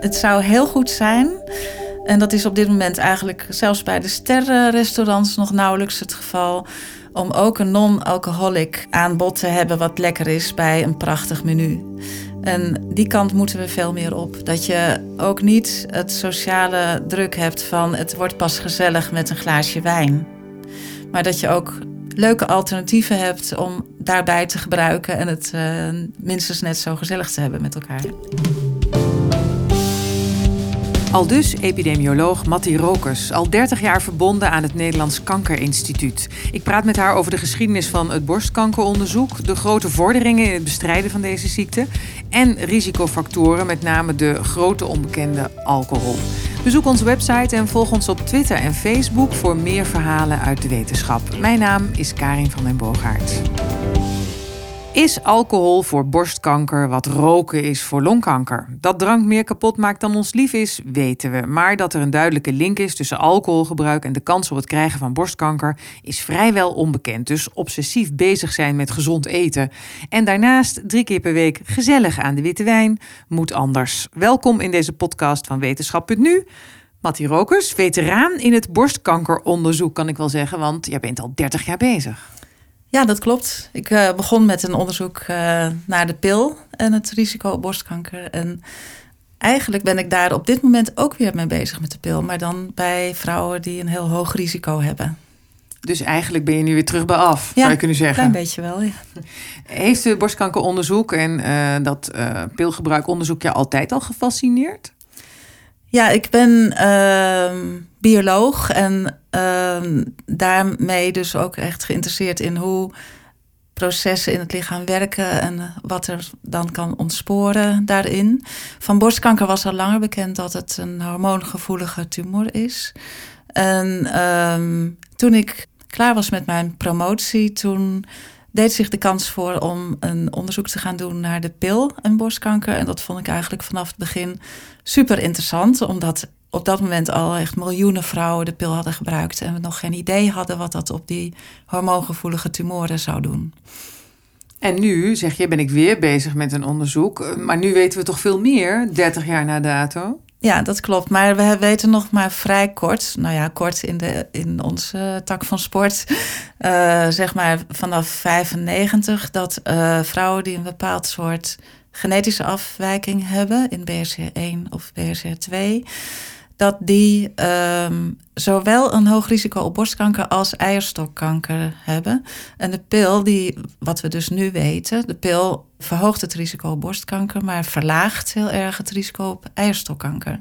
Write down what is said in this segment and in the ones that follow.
Het zou heel goed zijn, en dat is op dit moment eigenlijk zelfs bij de sterrenrestaurants nog nauwelijks het geval, om ook een non-alcoholic aanbod te hebben wat lekker is bij een prachtig menu. En die kant moeten we veel meer op. Dat je ook niet het sociale druk hebt van het wordt pas gezellig met een glaasje wijn. Maar dat je ook leuke alternatieven hebt om daarbij te gebruiken en het uh, minstens net zo gezellig te hebben met elkaar. Al dus epidemioloog Matti Rokers, al 30 jaar verbonden aan het Nederlands Kankerinstituut. Ik praat met haar over de geschiedenis van het borstkankeronderzoek, de grote vorderingen in het bestrijden van deze ziekte en risicofactoren, met name de grote onbekende alcohol. Bezoek onze website en volg ons op Twitter en Facebook voor meer verhalen uit de wetenschap. Mijn naam is Karin van den Boogaard. Is alcohol voor borstkanker wat roken is voor longkanker? Dat drank meer kapot maakt dan ons lief is, weten we. Maar dat er een duidelijke link is tussen alcoholgebruik en de kans op het krijgen van borstkanker is vrijwel onbekend. Dus obsessief bezig zijn met gezond eten. En daarnaast drie keer per week gezellig aan de witte wijn moet anders. Welkom in deze podcast van Wetenschap.nu. Mattie Rokers, veteraan in het borstkankeronderzoek, kan ik wel zeggen, want jij bent al 30 jaar bezig. Ja, dat klopt. Ik uh, begon met een onderzoek uh, naar de pil en het risico op borstkanker. En eigenlijk ben ik daar op dit moment ook weer mee bezig met de pil, maar dan bij vrouwen die een heel hoog risico hebben. Dus eigenlijk ben je nu weer terug bij af, ja, zou je kunnen zeggen. Een klein beetje wel, ja. Heeft de borstkankeronderzoek en uh, dat pilgebruikonderzoek je altijd al gefascineerd? Ja, ik ben ehm, bioloog en uh, daarmee dus ook echt geïnteresseerd in hoe processen in het lichaam werken en wat er dan kan ontsporen daarin. Van borstkanker was al langer bekend dat het een hormoongevoelige tumor is. En um, toen ik klaar was met mijn promotie, toen deed zich de kans voor om een onderzoek te gaan doen naar de pil en borstkanker. En dat vond ik eigenlijk vanaf het begin super interessant, omdat op dat moment al echt miljoenen vrouwen de pil hadden gebruikt en we nog geen idee hadden wat dat op die hormoongevoelige tumoren zou doen. En nu, zeg je, ben ik weer bezig met een onderzoek. Maar nu weten we toch veel meer, 30 jaar na dato? Ja, dat klopt. Maar we weten nog maar vrij kort, nou ja, kort in, de, in onze tak van sport, uh, zeg maar vanaf 95, dat uh, vrouwen die een bepaald soort genetische afwijking hebben in BRCA1 of BRCA2, dat die um, zowel een hoog risico op borstkanker als eierstokkanker hebben. En de pil, die, wat we dus nu weten, de pil verhoogt het risico op borstkanker, maar verlaagt heel erg het risico op eierstokkanker.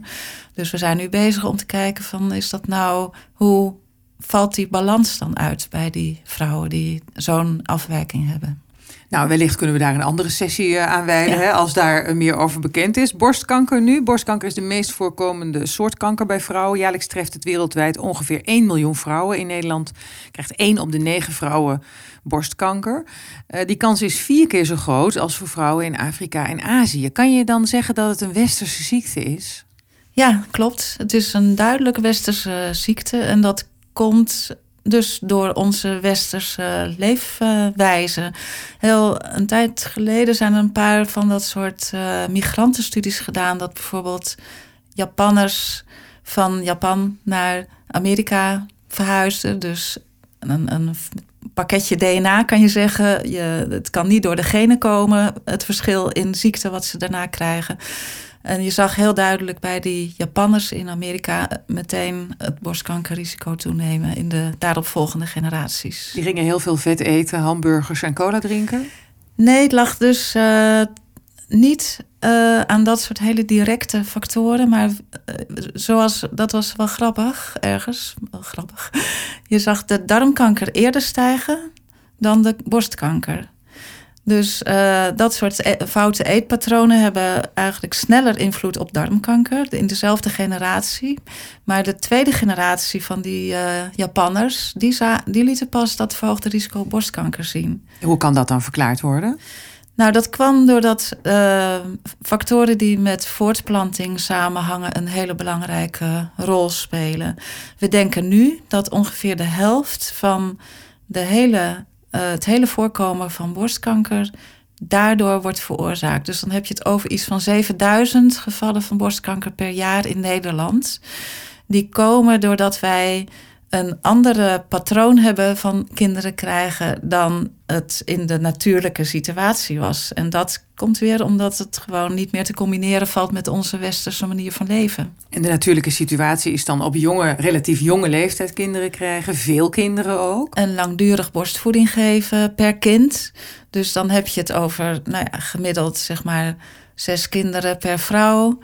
Dus we zijn nu bezig om te kijken van is dat nou, hoe valt die balans dan uit bij die vrouwen die zo'n afwijking hebben? Nou, wellicht kunnen we daar een andere sessie uh, aan wijden, hè, als daar meer over bekend is. Borstkanker nu. Borstkanker is de meest voorkomende soort kanker bij vrouwen. Jaarlijks treft het wereldwijd ongeveer 1 miljoen vrouwen. In Nederland krijgt 1 op de 9 vrouwen borstkanker. Uh, die kans is vier keer zo groot als voor vrouwen in Afrika en Azië. Kan je dan zeggen dat het een westerse ziekte is? Ja, klopt. Het is een duidelijke westerse ziekte en dat komt dus door onze westerse leefwijze. Heel een tijd geleden zijn er een paar van dat soort uh, migrantenstudies gedaan. Dat bijvoorbeeld Japanners van Japan naar Amerika verhuisden. Dus een, een pakketje DNA kan je zeggen. Je, het kan niet door de genen komen, het verschil in ziekte wat ze daarna krijgen. En je zag heel duidelijk bij die Japanners in Amerika meteen het borstkankerrisico toenemen in de daaropvolgende generaties. Die gingen heel veel vet eten, hamburgers en cola drinken? Nee, het lag dus uh, niet uh, aan dat soort hele directe factoren. Maar uh, zoals, dat was wel grappig, ergens. Wel grappig. Je zag de darmkanker eerder stijgen dan de borstkanker. Dus uh, dat soort e foute eetpatronen hebben eigenlijk sneller invloed op darmkanker in dezelfde generatie. Maar de tweede generatie van die uh, Japanners, die, die lieten pas dat verhoogde risico op borstkanker zien. Hoe kan dat dan verklaard worden? Nou, dat kwam doordat uh, factoren die met voortplanting samenhangen een hele belangrijke rol spelen. We denken nu dat ongeveer de helft van de hele uh, het hele voorkomen van borstkanker daardoor wordt veroorzaakt. Dus dan heb je het over iets van 7000 gevallen van borstkanker per jaar in Nederland. Die komen doordat wij een andere patroon hebben van kinderen krijgen dan het in de natuurlijke situatie was. En dat komt weer omdat het gewoon niet meer te combineren valt met onze westerse manier van leven. En de natuurlijke situatie is dan op jonge, relatief jonge leeftijd kinderen krijgen, veel kinderen ook. En langdurig borstvoeding geven per kind. Dus dan heb je het over nou ja, gemiddeld zeg maar zes kinderen per vrouw.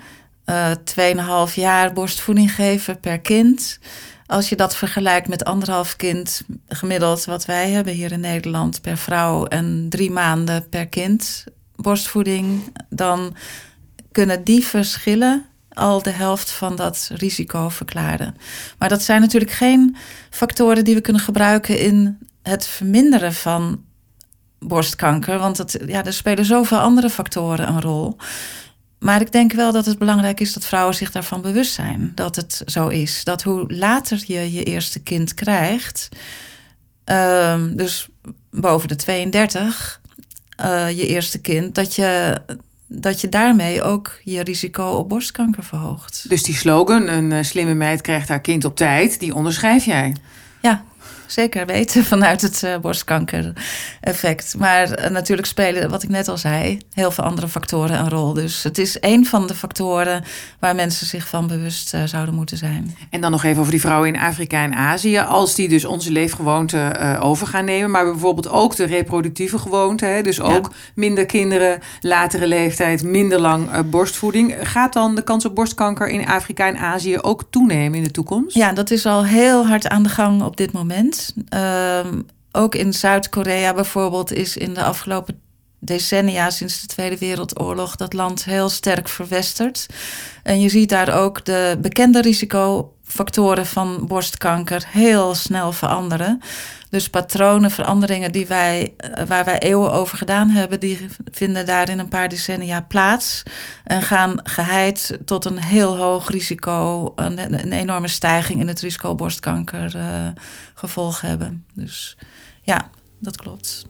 Uh, tweeënhalf jaar borstvoeding geven per kind. Als je dat vergelijkt met anderhalf kind gemiddeld, wat wij hebben hier in Nederland per vrouw en drie maanden per kind borstvoeding, dan kunnen die verschillen al de helft van dat risico verklaren. Maar dat zijn natuurlijk geen factoren die we kunnen gebruiken in het verminderen van borstkanker. Want het, ja, er spelen zoveel andere factoren een rol. Maar ik denk wel dat het belangrijk is dat vrouwen zich daarvan bewust zijn. Dat het zo is. Dat hoe later je je eerste kind krijgt, ehm, dus boven de 32, uh, eh, je eerste kind, dat je, dat je daarmee ook je risico op borstkanker verhoogt. Dus die slogan, een eh, slimme meid krijgt haar kind op tijd, die onderschrijf jij? Ja, zeker weten vanuit het uh, borstkanker-effect. Maar uh, natuurlijk spelen, wat ik net al zei, heel veel andere factoren een rol. Dus het is een van de factoren waar mensen zich van bewust uh, zouden moeten zijn. En dan nog even over die vrouwen in Afrika en Azië. Als die dus onze leefgewoonten over gaan nemen, maar bijvoorbeeld ook de reproductieve gewoonten. Hè, dus ook ja. minder kinderen, latere leeftijd, minder lang borstvoeding. Gaat dan de kans op borstkanker in Afrika en Azië ook toenemen in de toekomst? Ja, dat is al heel hard aan de gang op dit moment. Um, ook in Zuid-Korea bijvoorbeeld is in de afgelopen decennia sinds de Tweede Wereldoorlog dat land heel sterk verwesterd. En je ziet daar ook de bekende risicofactoren van borstkanker heel snel veranderen. Dus patronen, veranderingen die wij, eh, waar wij eeuwen over gedaan hebben, die vinden daar in een paar decennia plaats. En gaan geheid tot een heel hoog risico, een, een enorme stijging in het risico borstkanker uh, gevolg hebben. Dus ja, dat klopt.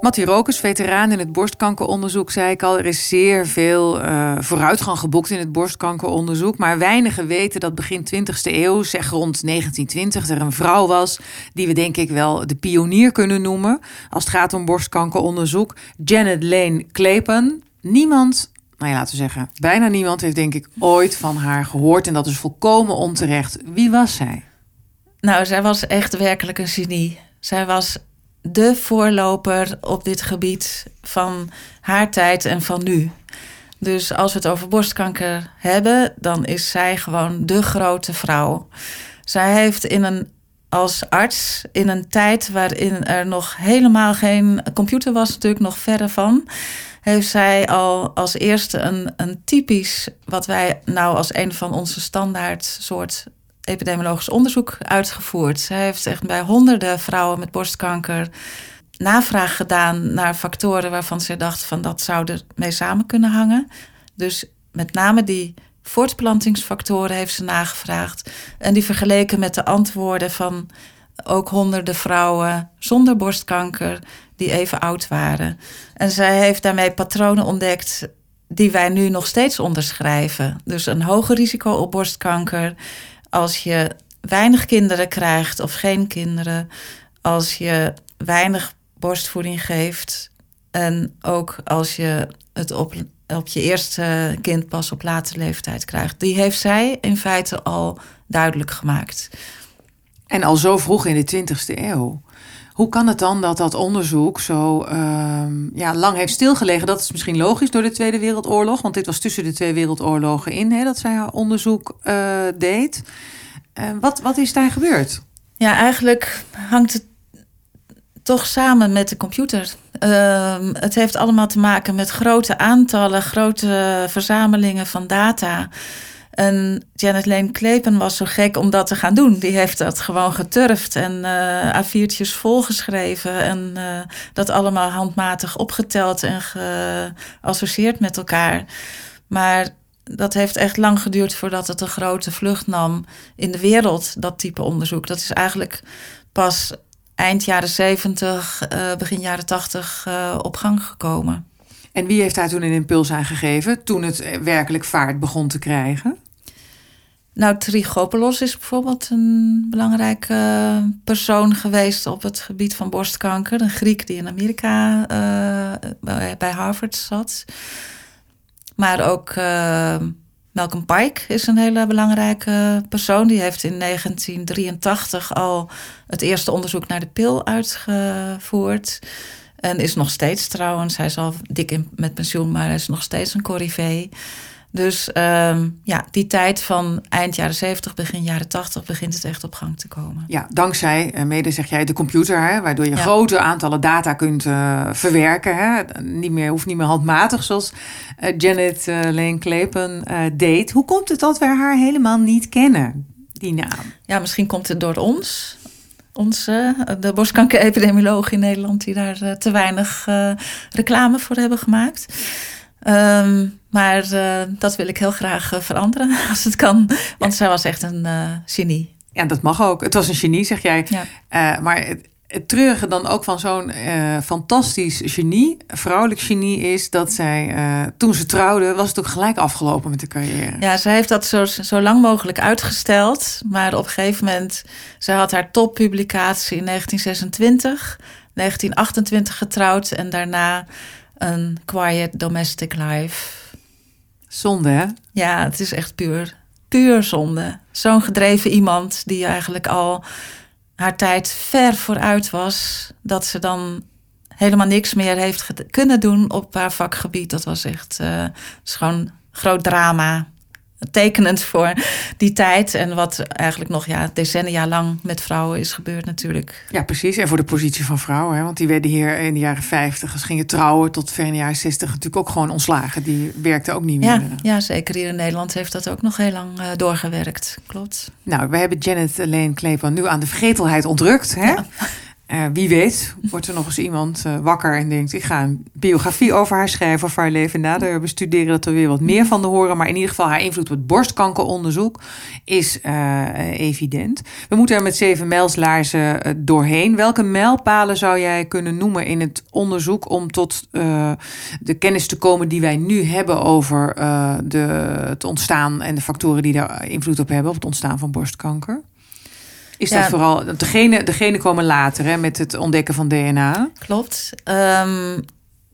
Mattie Rokers, veteraan in het borstkankeronderzoek, zei ik al. Er is zeer veel uh, vooruitgang geboekt in het borstkankeronderzoek. Maar weinigen weten dat begin 20e eeuw, zeg rond 1920, er een vrouw was. die we denk ik wel de pionier kunnen noemen. als het gaat om borstkankeronderzoek. Janet Lane Clapen. Niemand nou ja, laten we zeggen, bijna niemand heeft denk ik ooit van haar gehoord. En dat is volkomen onterecht. Wie was zij? Nou, zij was echt werkelijk een genie. Zij was de voorloper op dit gebied van haar tijd en van nu. Dus als we het over borstkanker hebben, dan is zij gewoon de grote vrouw. Zij heeft in een, als arts in een tijd waarin er nog helemaal geen computer was, natuurlijk nog verre van, heeft zij al als eerste een, een typisch, wat wij nou als een van onze standaard soort epidemiologisch onderzoek uitgevoerd. Zij heeft echt bij honderden vrouwen met borstkanker navraag gedaan naar factoren waarvan ze dacht van dat zou mee samen kunnen hangen. Dus met name die voortplantingsfactoren heeft ze nagevraagd. En die vergeleken met de antwoorden van ook honderden vrouwen zonder borstkanker die even oud waren. En zij heeft daarmee patronen ontdekt die wij nu nog steeds onderschrijven. Dus een hoger risico op borstkanker als je weinig kinderen krijgt of geen kinderen, als je weinig borstvoeding geeft en ook als je het op, op je eerste kind pas op latere leeftijd krijgt. Die heeft zij in feite al duidelijk gemaakt. En al zo vroeg in de 20e eeuw. Hoe kan het dan dat dat onderzoek zo uh, ja, lang heeft stilgelegen? Dat is misschien logisch door de Tweede Wereldoorlog, want dit was tussen de twee wereldoorlogen in hè, dat zij haar onderzoek uh, deed. Uh, wat, wat is daar gebeurd? Ja, eigenlijk hangt het toch samen met de computer. Ehm, het heeft allemaal te maken met grote aantallen, grote verzamelingen van data. En Janet Lane Klepen was zo gek om dat te gaan doen. Die heeft dat gewoon geturfd en uh, A4'tjes volgeschreven. En uh, dat allemaal handmatig opgeteld en geassocieerd met elkaar. Maar dat heeft echt lang geduurd voordat het een grote vlucht nam in de wereld, dat type onderzoek. Dat is eigenlijk pas eind jaren 70, begin jaren 80 op gang gekomen. En wie heeft daar toen een impuls aan gegeven toen het werkelijk vaart begon te krijgen? Nou, Trigopolos is bijvoorbeeld een belangrijke persoon geweest op het gebied van borstkanker. Een Griek die in Amerika uh, bij Harvard zat. Maar ook uh, Malcolm Pike is een hele belangrijke persoon. Die heeft in 1983 al het eerste onderzoek naar de pil uitgevoerd. En is nog steeds trouwens, hij is al dik in, met pensioen, maar hij is nog steeds een corrivee. Dus um, ja, die tijd van eind jaren 70, begin jaren 80 begint het echt op gang te komen. Ja, dankzij, eh, mede zeg jij, de computer, hè, waardoor je grote aantallen data kunt uh, verwerken. Hè. Niet meer, hoeft niet meer handmatig, zoals uh, Janet uh, Lane Klepen deed. Hoe komt het dat wij haar helemaal niet kennen, die naam? Ja, misschien komt het door ons. Onze, de borstkanker-epidemioloog in Nederland, die daar te weinig reclame voor hebben gemaakt. Um, maar uh, dat wil ik heel graag uh, veranderen als het kan. Want zij was echt een uh, genie. Ja, dat mag ook. Het was een genie, zeg jij. Ja. maar het, het, treurige dan ook van zo'n fantastisch genie, vrouwelijk genie, is dat zij toen ze trouwde, was het ook gelijk afgelopen met de carrière. Ja, zij heeft dat zo, zo lang mogelijk uitgesteld. Maar op een gegeven moment, zij had haar toppublicatie in 1926, 1928 getrouwd en daarna een quiet domestic life. Zonde, hè? Ja, het is echt puur, puur zonde. Zo'n gedreven iemand die eigenlijk al haar tijd ver vooruit was, dat ze dan helemaal niks meer heeft kunnen doen op haar vakgebied. Dat was echt uh, gewoon groot drama tekenend voor die tijd. En wat eigenlijk nog ja, decennia lang met vrouwen is gebeurd natuurlijk. Ja, precies. En voor de positie van vrouwen. Hè? Want die werden hier in de jaren 50, als gingen trouwen tot ver in de jaren 60 natuurlijk ook gewoon ontslagen. Die werkten ook niet meer. Ja, ja zeker hier in Nederland heeft dat ook nog heel lang uh, doorgewerkt. Klopt. Nou, we hebben Janet Lane Kleepan nu aan de vergetelheid ontrukt. Hè? Ja. Uh, wie weet, wordt er nog eens iemand uh, wakker en denkt: ik ga een biografie over haar schrijven of haar leven nader bestuderen, dat we weer wat meer van de horen. Maar in ieder geval, haar invloed op het borstkankeronderzoek is uh, evident. We moeten er met zeven mijlslaarzen doorheen. Welke mijlpalen zou jij kunnen noemen in het onderzoek om tot de kennis te komen die wij nu hebben over de, het ontstaan en de factoren die daar invloed op hebben op het ontstaan van borstkanker? Is dat vooral, degene, degene komen later hè, met het ontdekken van DNA? Klopt. Um,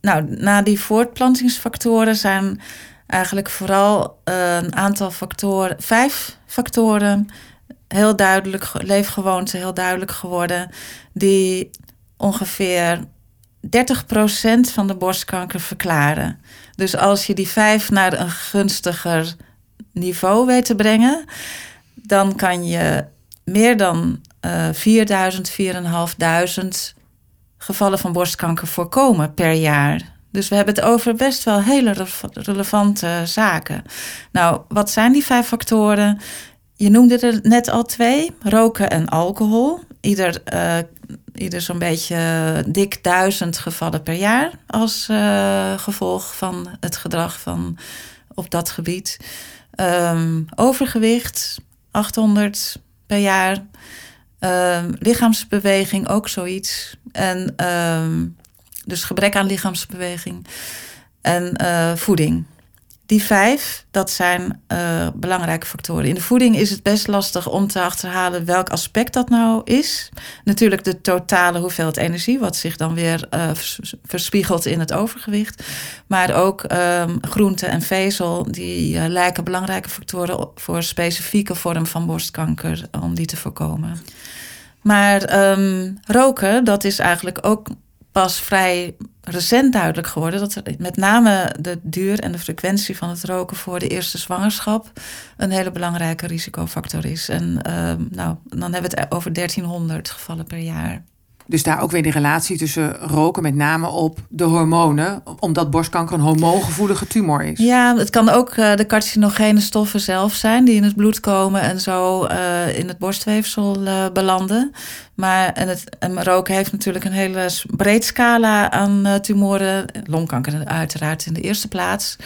nou, na die voortplantingsfactoren zijn eigenlijk vooral uh, een aantal factoren, vijf factoren, heel duidelijk, leefgewoonten heel duidelijk geworden, die ongeveer 30% van de borstkanker verklaren. Dus als je die vijf naar een gunstiger niveau weet te brengen, dan kan je meer dan uh, 4000, 4500 gevallen van borstkanker voorkomen per jaar. Dus we hebben het over best wel hele relevante zaken. Nou, wat zijn die vijf factoren? Je noemde er net al twee: roken en alcohol. Ieder, uh, ieder zo'n beetje dik duizend gevallen per jaar als uh, gevolg van het gedrag van op dat gebied. Um, overgewicht, 800 per jaar. Uh, lichaamsbeweging ook zoiets. En uh, dus gebrek aan lichaamsbeweging. En uh, voeding. Die vijf, dat zijn uh, belangrijke factoren. In de voeding is het best lastig om te achterhalen welk aspect dat nou is. Natuurlijk de totale hoeveelheid energie, wat zich dan weer uh, verspiegelt in het overgewicht. Maar ook um, groente en vezel, die uh, lijken belangrijke factoren voor specifieke vorm van borstkanker, om die te voorkomen. Maar um, roken, dat is eigenlijk ook pas vrij recent duidelijk geworden dat er met name de duur en de frequentie van het roken voor de eerste zwangerschap een hele belangrijke risicofactor is. En uh, nou, dan hebben we het over 1300 gevallen per jaar. Dus daar ook weer de relatie tussen roken, met name op de hormonen, omdat borstkanker een hormoongevoelige tumor is. Ja, het kan ook uh, de carcinogene stoffen zelf zijn die in het bloed komen en zo uh, in het borstweefsel uh, belanden. Maar en het, en roken heeft natuurlijk een hele breed scala aan tumoren. Longkanker uiteraard in de eerste plaats.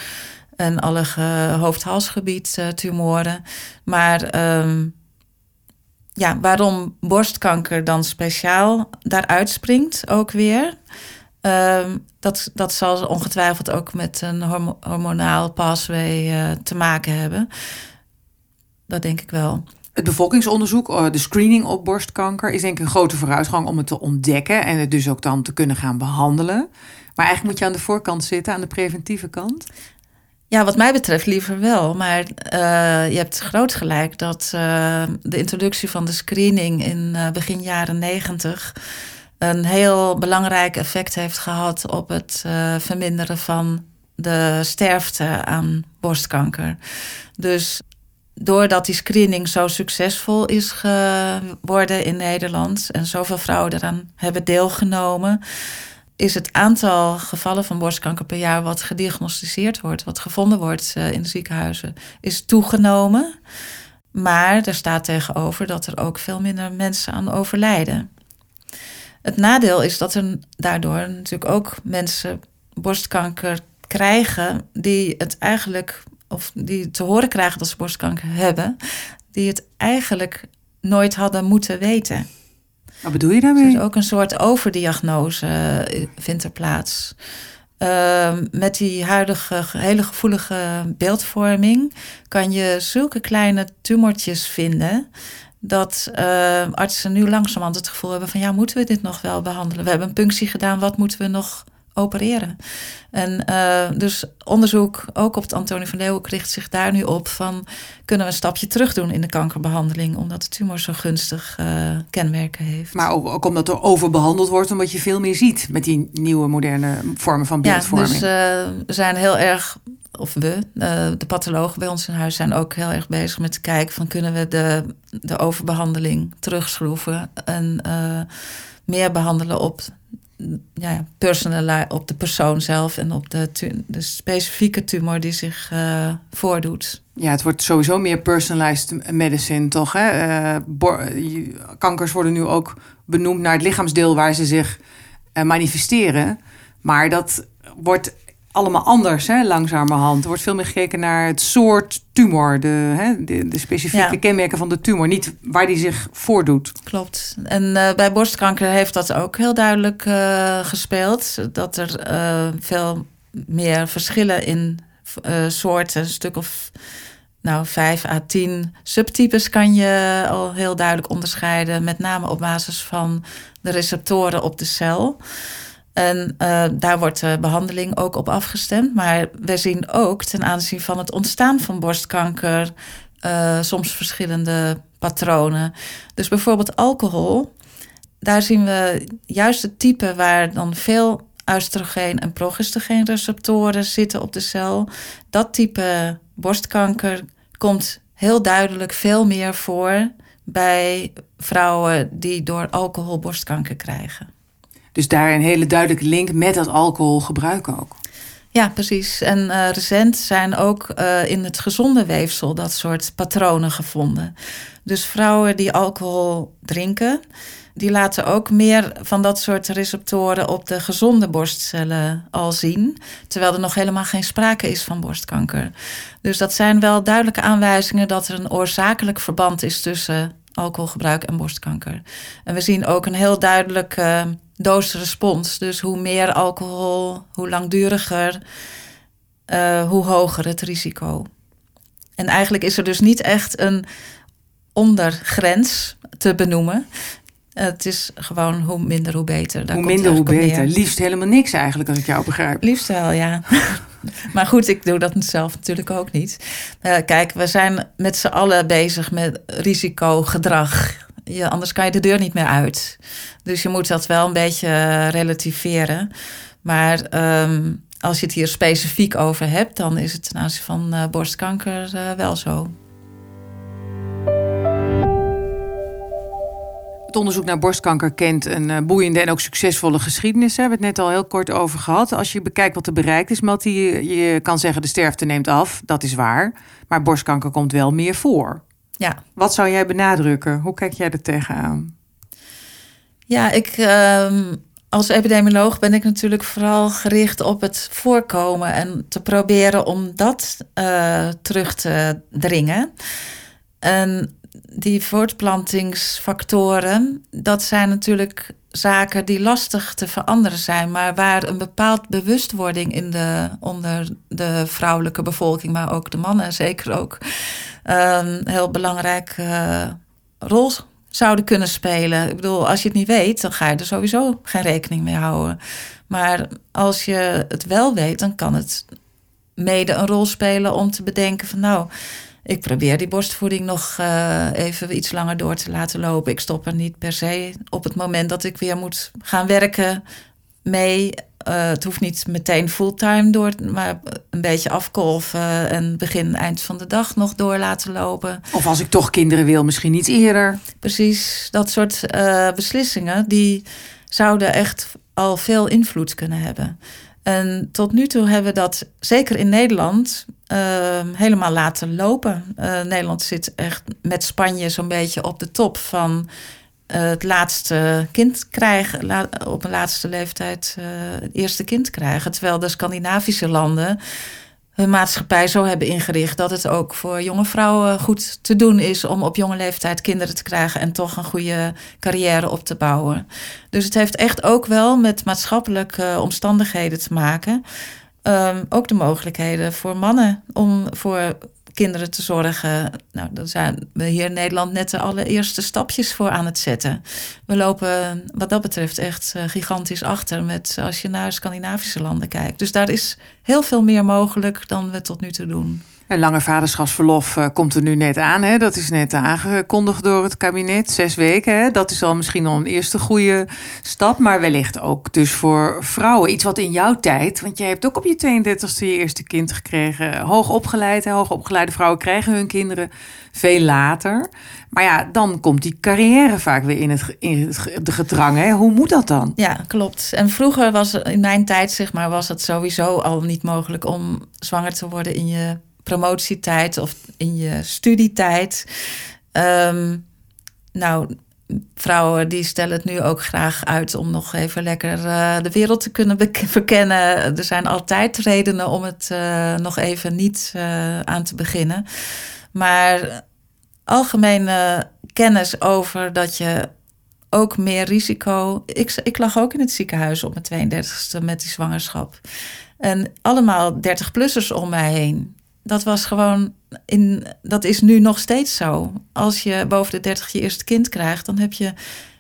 En alle hoofd-halsgebied tumoren. Maar um, ja, waarom borstkanker dan speciaal daaruit springt ook weer. Ehm, dat, dat zal ongetwijfeld ook met een hormonaal pathway uh, te maken hebben. Dat denk ik wel. Het bevolkingsonderzoek, eh, de screening op borstkanker, is denk ik een grote vooruitgang om het te ontdekken en het dus ook dan te kunnen gaan behandelen. Maar eigenlijk moet je aan de voorkant zitten, aan de preventieve kant. Ja, wat mij betreft liever wel. Maar uh, je hebt groot gelijk dat uh, de introductie van de screening in uh, begin jaren negentig een heel belangrijk effect heeft gehad op het verminderen van de sterfte aan borstkanker. Dus doordat die screening zo succesvol is geworden in Nederland en zoveel vrouwen eraan hebben deelgenomen, is het aantal gevallen van borstkanker per jaar wat gediagnosticeerd wordt, wat gevonden wordt uh, in de ziekenhuizen, is toegenomen. Maar er staat tegenover dat er ook veel minder mensen aan overlijden. Het nadeel is dat er daardoor natuurlijk ook mensen borstkanker krijgen die het eigenlijk, of die te horen krijgen dat ze borstkanker hebben, die het eigenlijk nooit hadden moeten weten. Wat bedoel je daarmee? Dus ook een soort overdiagnose eh, vindt er plaats. Uh, met die huidige hele gevoelige beeldvorming kan je zulke kleine tumortjes vinden. Dat uh, artsen nu langzamerhand het gevoel hebben van ja, moeten we dit nog wel behandelen? We hebben een punctie gedaan, wat moeten we nog opereren. En uh, dus onderzoek, ook op het Antonie van Leeuwen, richt zich daar nu op van kunnen we een stapje terug doen in de kankerbehandeling, omdat de tumor zo gunstig uh, kenmerken heeft. Maar ook, ook, omdat er overbehandeld wordt, omdat je veel meer ziet met die nieuwe moderne vormen van beeldvorming. Ja, dus uh, we zijn heel erg of we, de pathologen bij ons in huis zijn ook heel erg bezig met te kijken van kunnen we de, de overbehandeling terugschroeven en uh, meer behandelen op ja, personal, op de persoon zelf en op de, de specifieke tumor die zich uh, voordoet. Ja, het wordt sowieso meer personalized medicine, toch? Hè? Uh, kankers worden nu ook benoemd naar het lichaamsdeel waar ze zich uh, manifesteren. Maar dat wordt allemaal anders, hè, langzamerhand. Er wordt veel meer gekeken naar het soort tumor, de, hè, de, de specifieke kenmerken van de tumor, niet waar die zich voordoet. Klopt. En uh, bij borstkanker heeft dat ook heel duidelijk uh, gespeeld. Dat er uh, veel meer verschillen in soorten, een stuk of nou, vijf à tien subtypes kan je al heel duidelijk onderscheiden, met name op basis van de receptoren op de cel. En uh, daar wordt de behandeling ook op afgestemd. Maar we zien ook ten aanzien van het ontstaan van borstkanker uh, soms verschillende patronen. Dus bijvoorbeeld alcohol. Daar zien we juist het type waar dan veel oestrogeen en receptoren zitten op de cel. Dat type borstkanker komt heel duidelijk veel meer voor bij vrouwen die door alcohol borstkanker krijgen. Dus daar een hele duidelijke link met dat alcoholgebruik ook. Ja, precies. En uh, recent zijn ook uh, in het gezonde weefsel dat soort patronen gevonden. Dus vrouwen die alcohol drinken, die laten ook meer van dat soort receptoren op de gezonde borstcellen al zien. Terwijl er nog helemaal geen sprake is van borstkanker. Dus dat zijn wel duidelijke aanwijzingen dat er een oorzakelijk verband is tussen alcoholgebruik en borstkanker. En we zien ook een heel duidelijk. Dose-respons. Dus hoe meer alcohol, hoe langduriger, uh, hoe hoger het risico. En eigenlijk is er dus niet echt een ondergrens te benoemen. Het is gewoon hoe minder, hoe beter. Daar hoe minder, hoe beter. Liefst helemaal niks eigenlijk, als ik jou begrijp. Liefst wel, ja. maar goed, ik doe dat zelf natuurlijk ook niet. Uh, kijk, we zijn met z'n allen bezig met risicogedrag je, anders kan je de deur niet meer uit. Dus je moet dat wel een beetje eh, relativeren. Maar um, als je het hier specifiek over hebt, dan is het ten aanzien van uh, borstkanker uh, wel zo. Het onderzoek naar borstkanker kent een boeiende en ook succesvolle geschiedenis. Daar hebben we het net al heel kort over gehad. Als je bekijkt wat er bereikt is, Matti, je, je kan zeggen de sterfte neemt af. Dat is waar. Maar borstkanker komt wel meer voor. Ja. Wat zou jij benadrukken? Hoe kijk jij er tegenaan? Ja, ik, uh, als epidemioloog ben ik natuurlijk vooral gericht op het voorkomen en te proberen om dat uh, terug te dringen. En die voortplantingsfactoren, dat zijn natuurlijk zaken die lastig te veranderen zijn, maar waar een bepaald bewustwording in de, onder de vrouwelijke bevolking, maar ook de mannen zeker ook, een heel belangrijke rol zouden kunnen spelen. Ik bedoel, als je het niet weet, dan ga je er sowieso geen rekening mee houden. Maar als je het wel weet, dan kan het mede een rol spelen om te bedenken van nou, ik probeer die borstvoeding nog uh, even iets langer door te laten lopen. Ik stop er niet per se op het moment dat ik weer moet gaan werken mee. Uh, het hoeft niet meteen fulltime door, maar een beetje afkolven en begin, eind van de dag nog door laten lopen. Of als ik toch kinderen wil, misschien niet eerder. Precies, dat soort uh, beslissingen die zouden echt al veel invloed kunnen hebben. En tot nu toe hebben we dat, zeker in Nederland, uh, helemaal laten lopen. Uh, Nederland zit echt met Spanje zo'n beetje op de top van het laatste kind krijgen, op een laatste leeftijd het eerste kind krijgen. Terwijl de Scandinavische landen hun maatschappij zo hebben ingericht dat het ook voor jonge vrouwen goed te doen is om op jonge leeftijd kinderen te krijgen en toch een goede carrière op te bouwen. Dus het heeft echt ook wel met maatschappelijke omstandigheden te maken. Um, ook de mogelijkheden voor mannen om voor kinderen te zorgen. Nou, daar zijn we hier in Nederland net de allereerste stapjes voor aan het zetten. We lopen wat dat betreft echt eh, gigantisch achter met als je naar Scandinavische landen kijkt. Dus daar is heel veel meer mogelijk dan we tot nu toe doen. En lange vaderschapsverlof uh, komt er nu net aan. Hè? Dat is net aangekondigd door het kabinet. Zes weken. Hè? Dat is al misschien al een eerste goede stap. Maar wellicht ook dus voor vrouwen. Iets wat in jouw tijd. Want jij hebt ook op je 32e je eerste kind gekregen. Hoog opgeleid. Hè? Hoogopgeleide vrouwen krijgen hun kinderen veel later. Maar ja, dan komt die carrière vaak weer in het, in het de gedrang. Hè? Hoe moet dat dan? Ja, klopt. En vroeger was in mijn tijd, zeg maar, was het sowieso al niet mogelijk om zwanger te worden in je promotietijd of in je studietijd. Um, nou, vrouwen die stellen het nu ook graag uit om nog even lekker uh, de wereld te kunnen verkennen. Er zijn altijd redenen om het uh, nog even niet uh, aan te beginnen. Maar algemene kennis over dat je ook meer risico. Ik, ik lag ook in het ziekenhuis op mijn 32e met die zwangerschap. En allemaal 30-plussers om mij heen dat was gewoon in, dat is nu nog steeds zo. Als je boven de 30 je eerste kind krijgt, dan heb je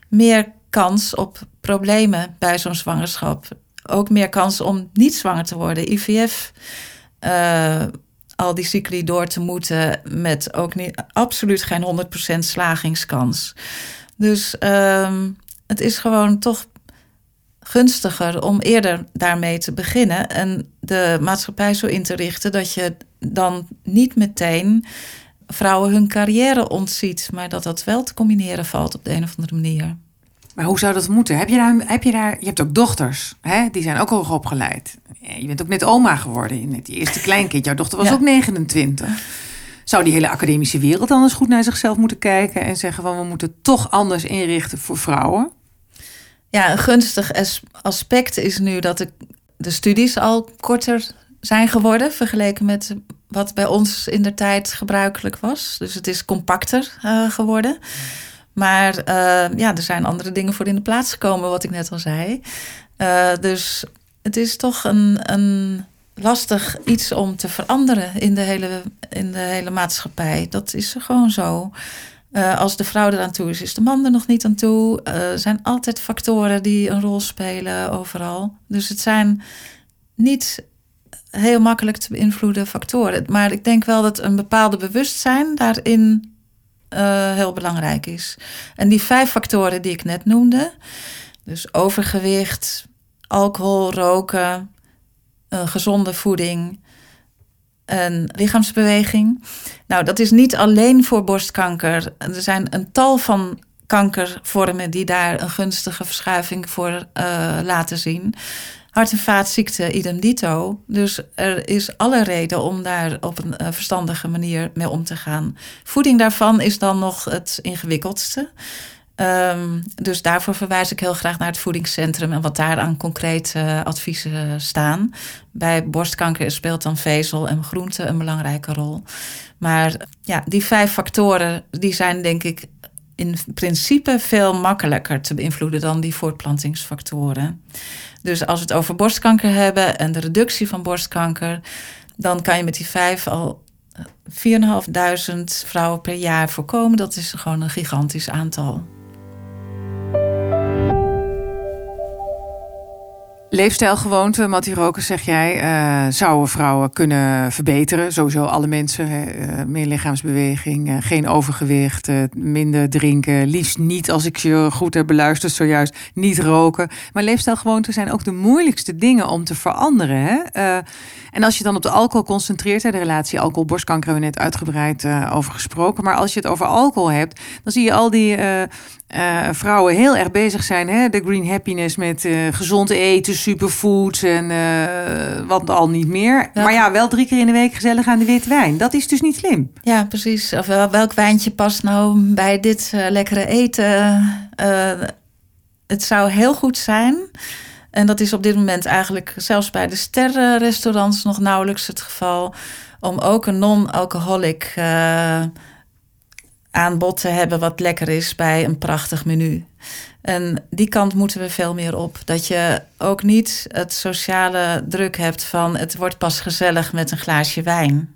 meer kans op problemen bij zo'n zwangerschap. Ook meer kans om niet zwanger te worden. IVF, eh, al die cycli door te moeten met ook niet, absoluut geen 100% slagingskans. Dus uh, het is gewoon toch gunstiger om eerder daarmee te beginnen en de maatschappij zo in te richten dat je dan niet meteen vrouwen hun carrière ontziet, maar dat dat wel te combineren valt op de een of andere manier. Maar hoe zou dat moeten? Heb je daar, heb je, daar je hebt ook dochters, hè? die zijn ook hoog opgeleid. Je bent ook net oma geworden, net die eerste kleinkind. Jouw dochter was ook 29. Zou die hele academische wereld dan eens goed naar zichzelf moeten kijken en zeggen van we moeten toch anders inrichten voor vrouwen? Ja, een gunstig aspect is nu dat de, studies al korter zijn geworden vergeleken met wat bij ons in de tijd gebruikelijk was. Dus het is compacter uh, geworden. Maar uh, ja, er zijn andere dingen voor in de plaats gekomen, wat ik net al zei. Uh, dus het is toch een, een lastig iets om te veranderen in de hele, in de hele maatschappij. Dat is gewoon zo. Uh, als de vrouw er aan toe is, is de man er nog niet aan toe. Er zijn altijd factoren die een rol spelen overal. Dus het zijn niet heel makkelijk te beïnvloeden factoren. Maar ik denk wel dat een bepaalde bewustzijn daarin uh, heel belangrijk is. En die vijf factoren die ik net noemde, dus overgewicht, alcohol, roken, gezonde voeding, een lichaamsbeweging. Nou, dat is niet alleen voor borstkanker. Er zijn een tal van kankervormen die daar een gunstige verschuiving voor uh, laten zien hart- en vaatziekten idem dito. Dus er is alle reden om daar op een uh, verstandige manier mee om te gaan. Voeding daarvan is dan nog het ingewikkeldste. Ehm, dus daarvoor verwijs ik heel graag naar het voedingscentrum en wat daar aan concrete adviezen staan. Bij borstkanker speelt dan vezel en groente een belangrijke rol. Maar ja, die vijf factoren die zijn denk ik in principe veel makkelijker te beïnvloeden dan die voortplantingsfactoren. Dus als we het over borstkanker hebben en de reductie van borstkanker, dan kan je met die vijf al 4.500 vrouwen per jaar voorkomen. Dat is gewoon een gigantisch aantal. Leefstijlgewoonten, Mattie Roker, zeg jij, uh, zouden vrouwen kunnen verbeteren. Sowieso alle mensen. Uh, meer lichaamsbeweging, uh, geen overgewicht, minder drinken. Liefst niet, als ik je goed heb beluisterd zojuist, niet roken. Maar leefstijlgewoonten zijn ook de moeilijkste dingen om te veranderen. Hè? en als je dan op de alcohol concentreert, hè, de relatie alcohol-borstkanker hebben we net uitgebreid over gesproken. Maar als je het over alcohol hebt, dan zie je al die vrouwen heel erg bezig zijn. Hè? De green happiness met gezond eten, superfoods en uh, wat al niet meer. Maar ja, wel drie keer in de week gezellig aan de witte wijn. Dat is dus niet slim. Ja, precies. Of welk wijntje past nou bij dit lekkere eten? het zou heel goed zijn. En dat is op dit moment eigenlijk zelfs bij de sterrenrestaurants nog nauwelijks het geval. Om ook een non-alcoholic aanbod te hebben wat lekker is bij een prachtig menu. En die kant moeten we veel meer op. Dat je ook niet het sociale druk hebt van het wordt pas gezellig met een glaasje wijn.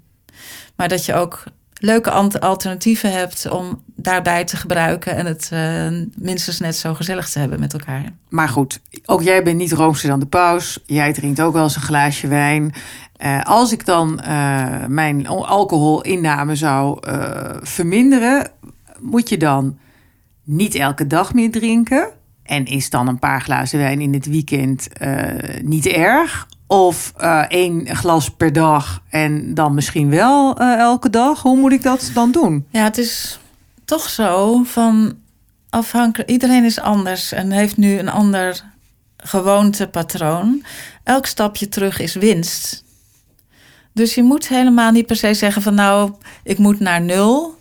Maar dat je ook leuke alternatieven hebt om daarbij te gebruiken en het uh, minstens net zo gezellig te hebben met elkaar. Maar goed, ook jij bent niet roomser dan de paus. Jij drinkt ook wel eens een glaasje wijn. Uh, als ik dan uh, mijn alcoholinname zou verminderen, moet je dan niet elke dag meer drinken? En is dan een paar glazen wijn in het weekend niet erg? Of één glas per dag en dan misschien wel elke dag? Hoe moet ik dat dan doen? Ja, het is toch zo van afhankelijk. Iedereen is anders en heeft nu een ander gewoontepatroon. Elk stapje terug is winst. Dus je moet helemaal niet per se zeggen van nou, ik moet naar nul.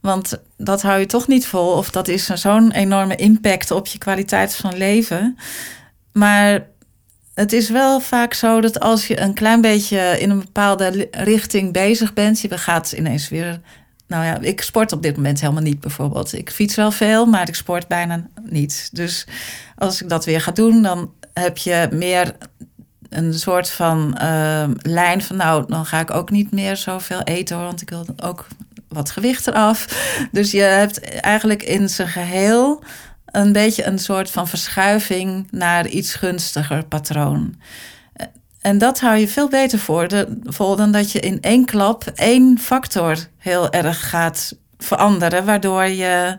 Want dat hou je toch niet vol. Of dat is zo'n enorme impact op je kwaliteit van leven. Maar het is wel vaak zo dat als je een klein beetje in een bepaalde richting bezig bent, je gaat ineens weer. Nou ja, ik sport op dit moment helemaal niet bijvoorbeeld. Ik fiets wel veel, maar ik sport bijna niet. Dus als ik dat weer ga doen, dan heb je meer een soort van uh, lijn van nou, dan ga ik ook niet meer zoveel eten hoor, want ik wil ook wat gewicht eraf. Dus je hebt eigenlijk in zijn geheel een beetje een soort van verschuiving naar iets gunstiger patroon. En dat hou je veel beter voor dan dat je in één klap één factor heel erg gaat veranderen, waardoor je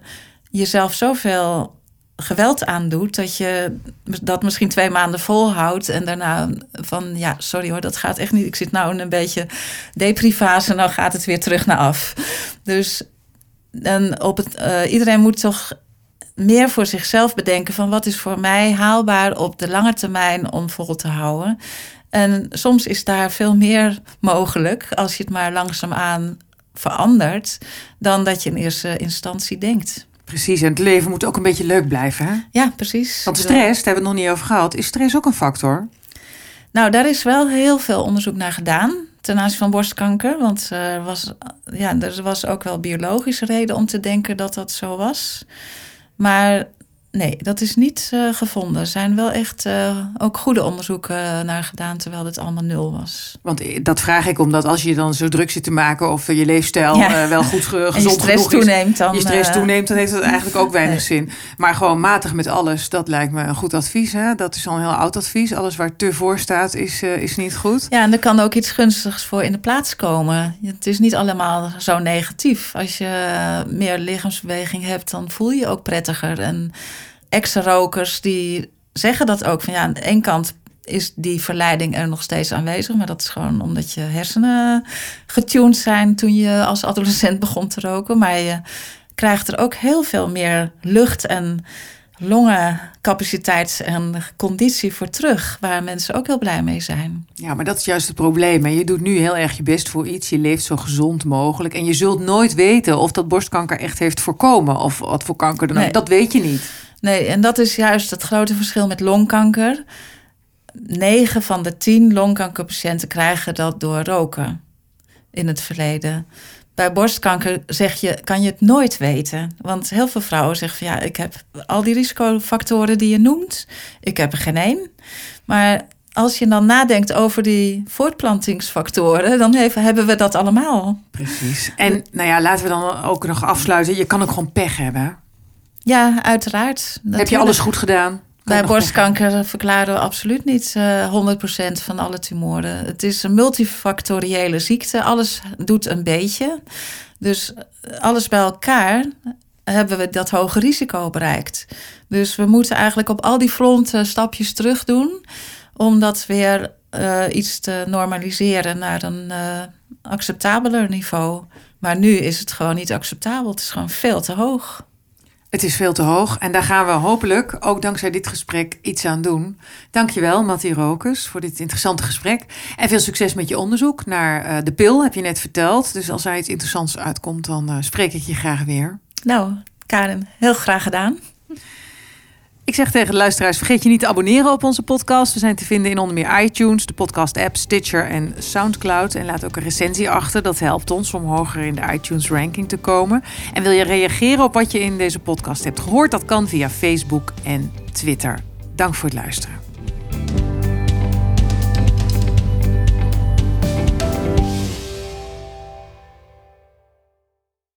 jezelf zoveel geweld aandoet dat je dat misschien twee maanden volhoudt en daarna van ja, sorry hoor, dat gaat echt niet. Ik zit nou in een beetje deprivase en dan gaat het weer terug naar af. Dus en op het, uh, iedereen moet toch meer voor zichzelf bedenken van wat is voor mij haalbaar op de lange termijn om vol te houden. En soms is daar veel meer mogelijk als je het maar langzaamaan verandert dan dat je in eerste instantie denkt. Precies, en het leven moet ook een beetje leuk blijven. Hè? Ja, precies. Want stress, daar hebben we het nog niet over gehad, is stress ook een factor? Nou, daar is wel heel veel onderzoek naar gedaan ten aanzien van borstkanker. Want er was, ja, er was ook wel biologische reden om te denken dat dat zo was. Maar nee, dat is niet uh, gevonden. Er zijn wel echt uh, ook goede onderzoeken naar gedaan, terwijl het allemaal nul was. Want eh, dat vraag ik omdat als je dan zo druk zit te maken of je leefstijl ja. uh, wel goed gezond je stress toeneemt, dan, je stress toeneemt, dan heeft dat eigenlijk ook weinig nee. zin. Maar gewoon matig met alles, dat lijkt me een goed advies. Hè? Dat is al een heel oud advies. Alles waar te voor staat is, is niet goed. Ja, en er kan ook iets gunstigs voor in de plaats komen. Het is niet allemaal zo negatief. Als je meer lichaamsbeweging hebt, dan voel je je ook prettiger en ex-rokers die zeggen dat ook. Van ja, aan de ene kant is die verleiding er nog steeds aanwezig. Maar dat is gewoon omdat je hersenen getuned zijn toen je als adolescent begon te roken. Maar je krijgt er ook heel veel meer lucht en longencapaciteit en conditie voor terug, waar mensen ook heel blij mee zijn. Ja, maar dat is juist het probleem. Je doet nu heel erg je best voor iets. Je leeft zo gezond mogelijk. En je zult nooit weten of dat borstkanker echt heeft voorkomen. Of wat voor kanker dan ook. Dat weet je niet. Nee, en dat is juist het grote verschil met longkanker. 9 van de 10 longkankerpatiënten krijgen dat door roken in het verleden. Bij borstkanker zeg je, kan je het nooit weten. Want heel veel vrouwen zeggen van ja, ik heb al die risicofactoren die je noemt. Ik heb er geen één. Maar als je dan nadenkt over die voortplantingsfactoren, dan hebben we dat allemaal. Precies. En nou ja, laten we dan ook nog afsluiten. Je kan ook gewoon pech hebben. Ja, uiteraard. Heb je alles goed gedaan? Bij borstkanker verklaren we absoluut niet uh, eh, 100% van alle tumoren. Het is een multifactoriële ziekte. Alles doet een beetje. Dus alles bij elkaar hebben we dat hoge risico bereikt. Dus we moeten eigenlijk op al die fronten stapjes terug doen. Om dat weer uh, iets te normaliseren naar een uh, acceptabeler niveau. Maar nu is het gewoon niet acceptabel. Het is gewoon veel te hoog. Het is veel te hoog en daar gaan we hopelijk, ook dankzij dit gesprek, iets aan doen. Dankjewel, Mattie Rokers, voor dit interessante gesprek. En veel succes met je onderzoek naar uh, de pil, heb je net verteld. Dus als er iets interessants uitkomt, dan uh, spreek ik je graag weer. Nou, Karen, heel graag gedaan. Ik zeg tegen de luisteraars: vergeet je niet te abonneren op onze podcast. We zijn te vinden in onder meer iTunes, de podcast-app, Stitcher en Soundcloud. En laat ook een recensie achter. Dat helpt ons om hoger in de iTunes-ranking te komen. En wil je reageren op wat je in deze podcast hebt gehoord? Dat kan via Facebook en Twitter. Dank voor het luisteren.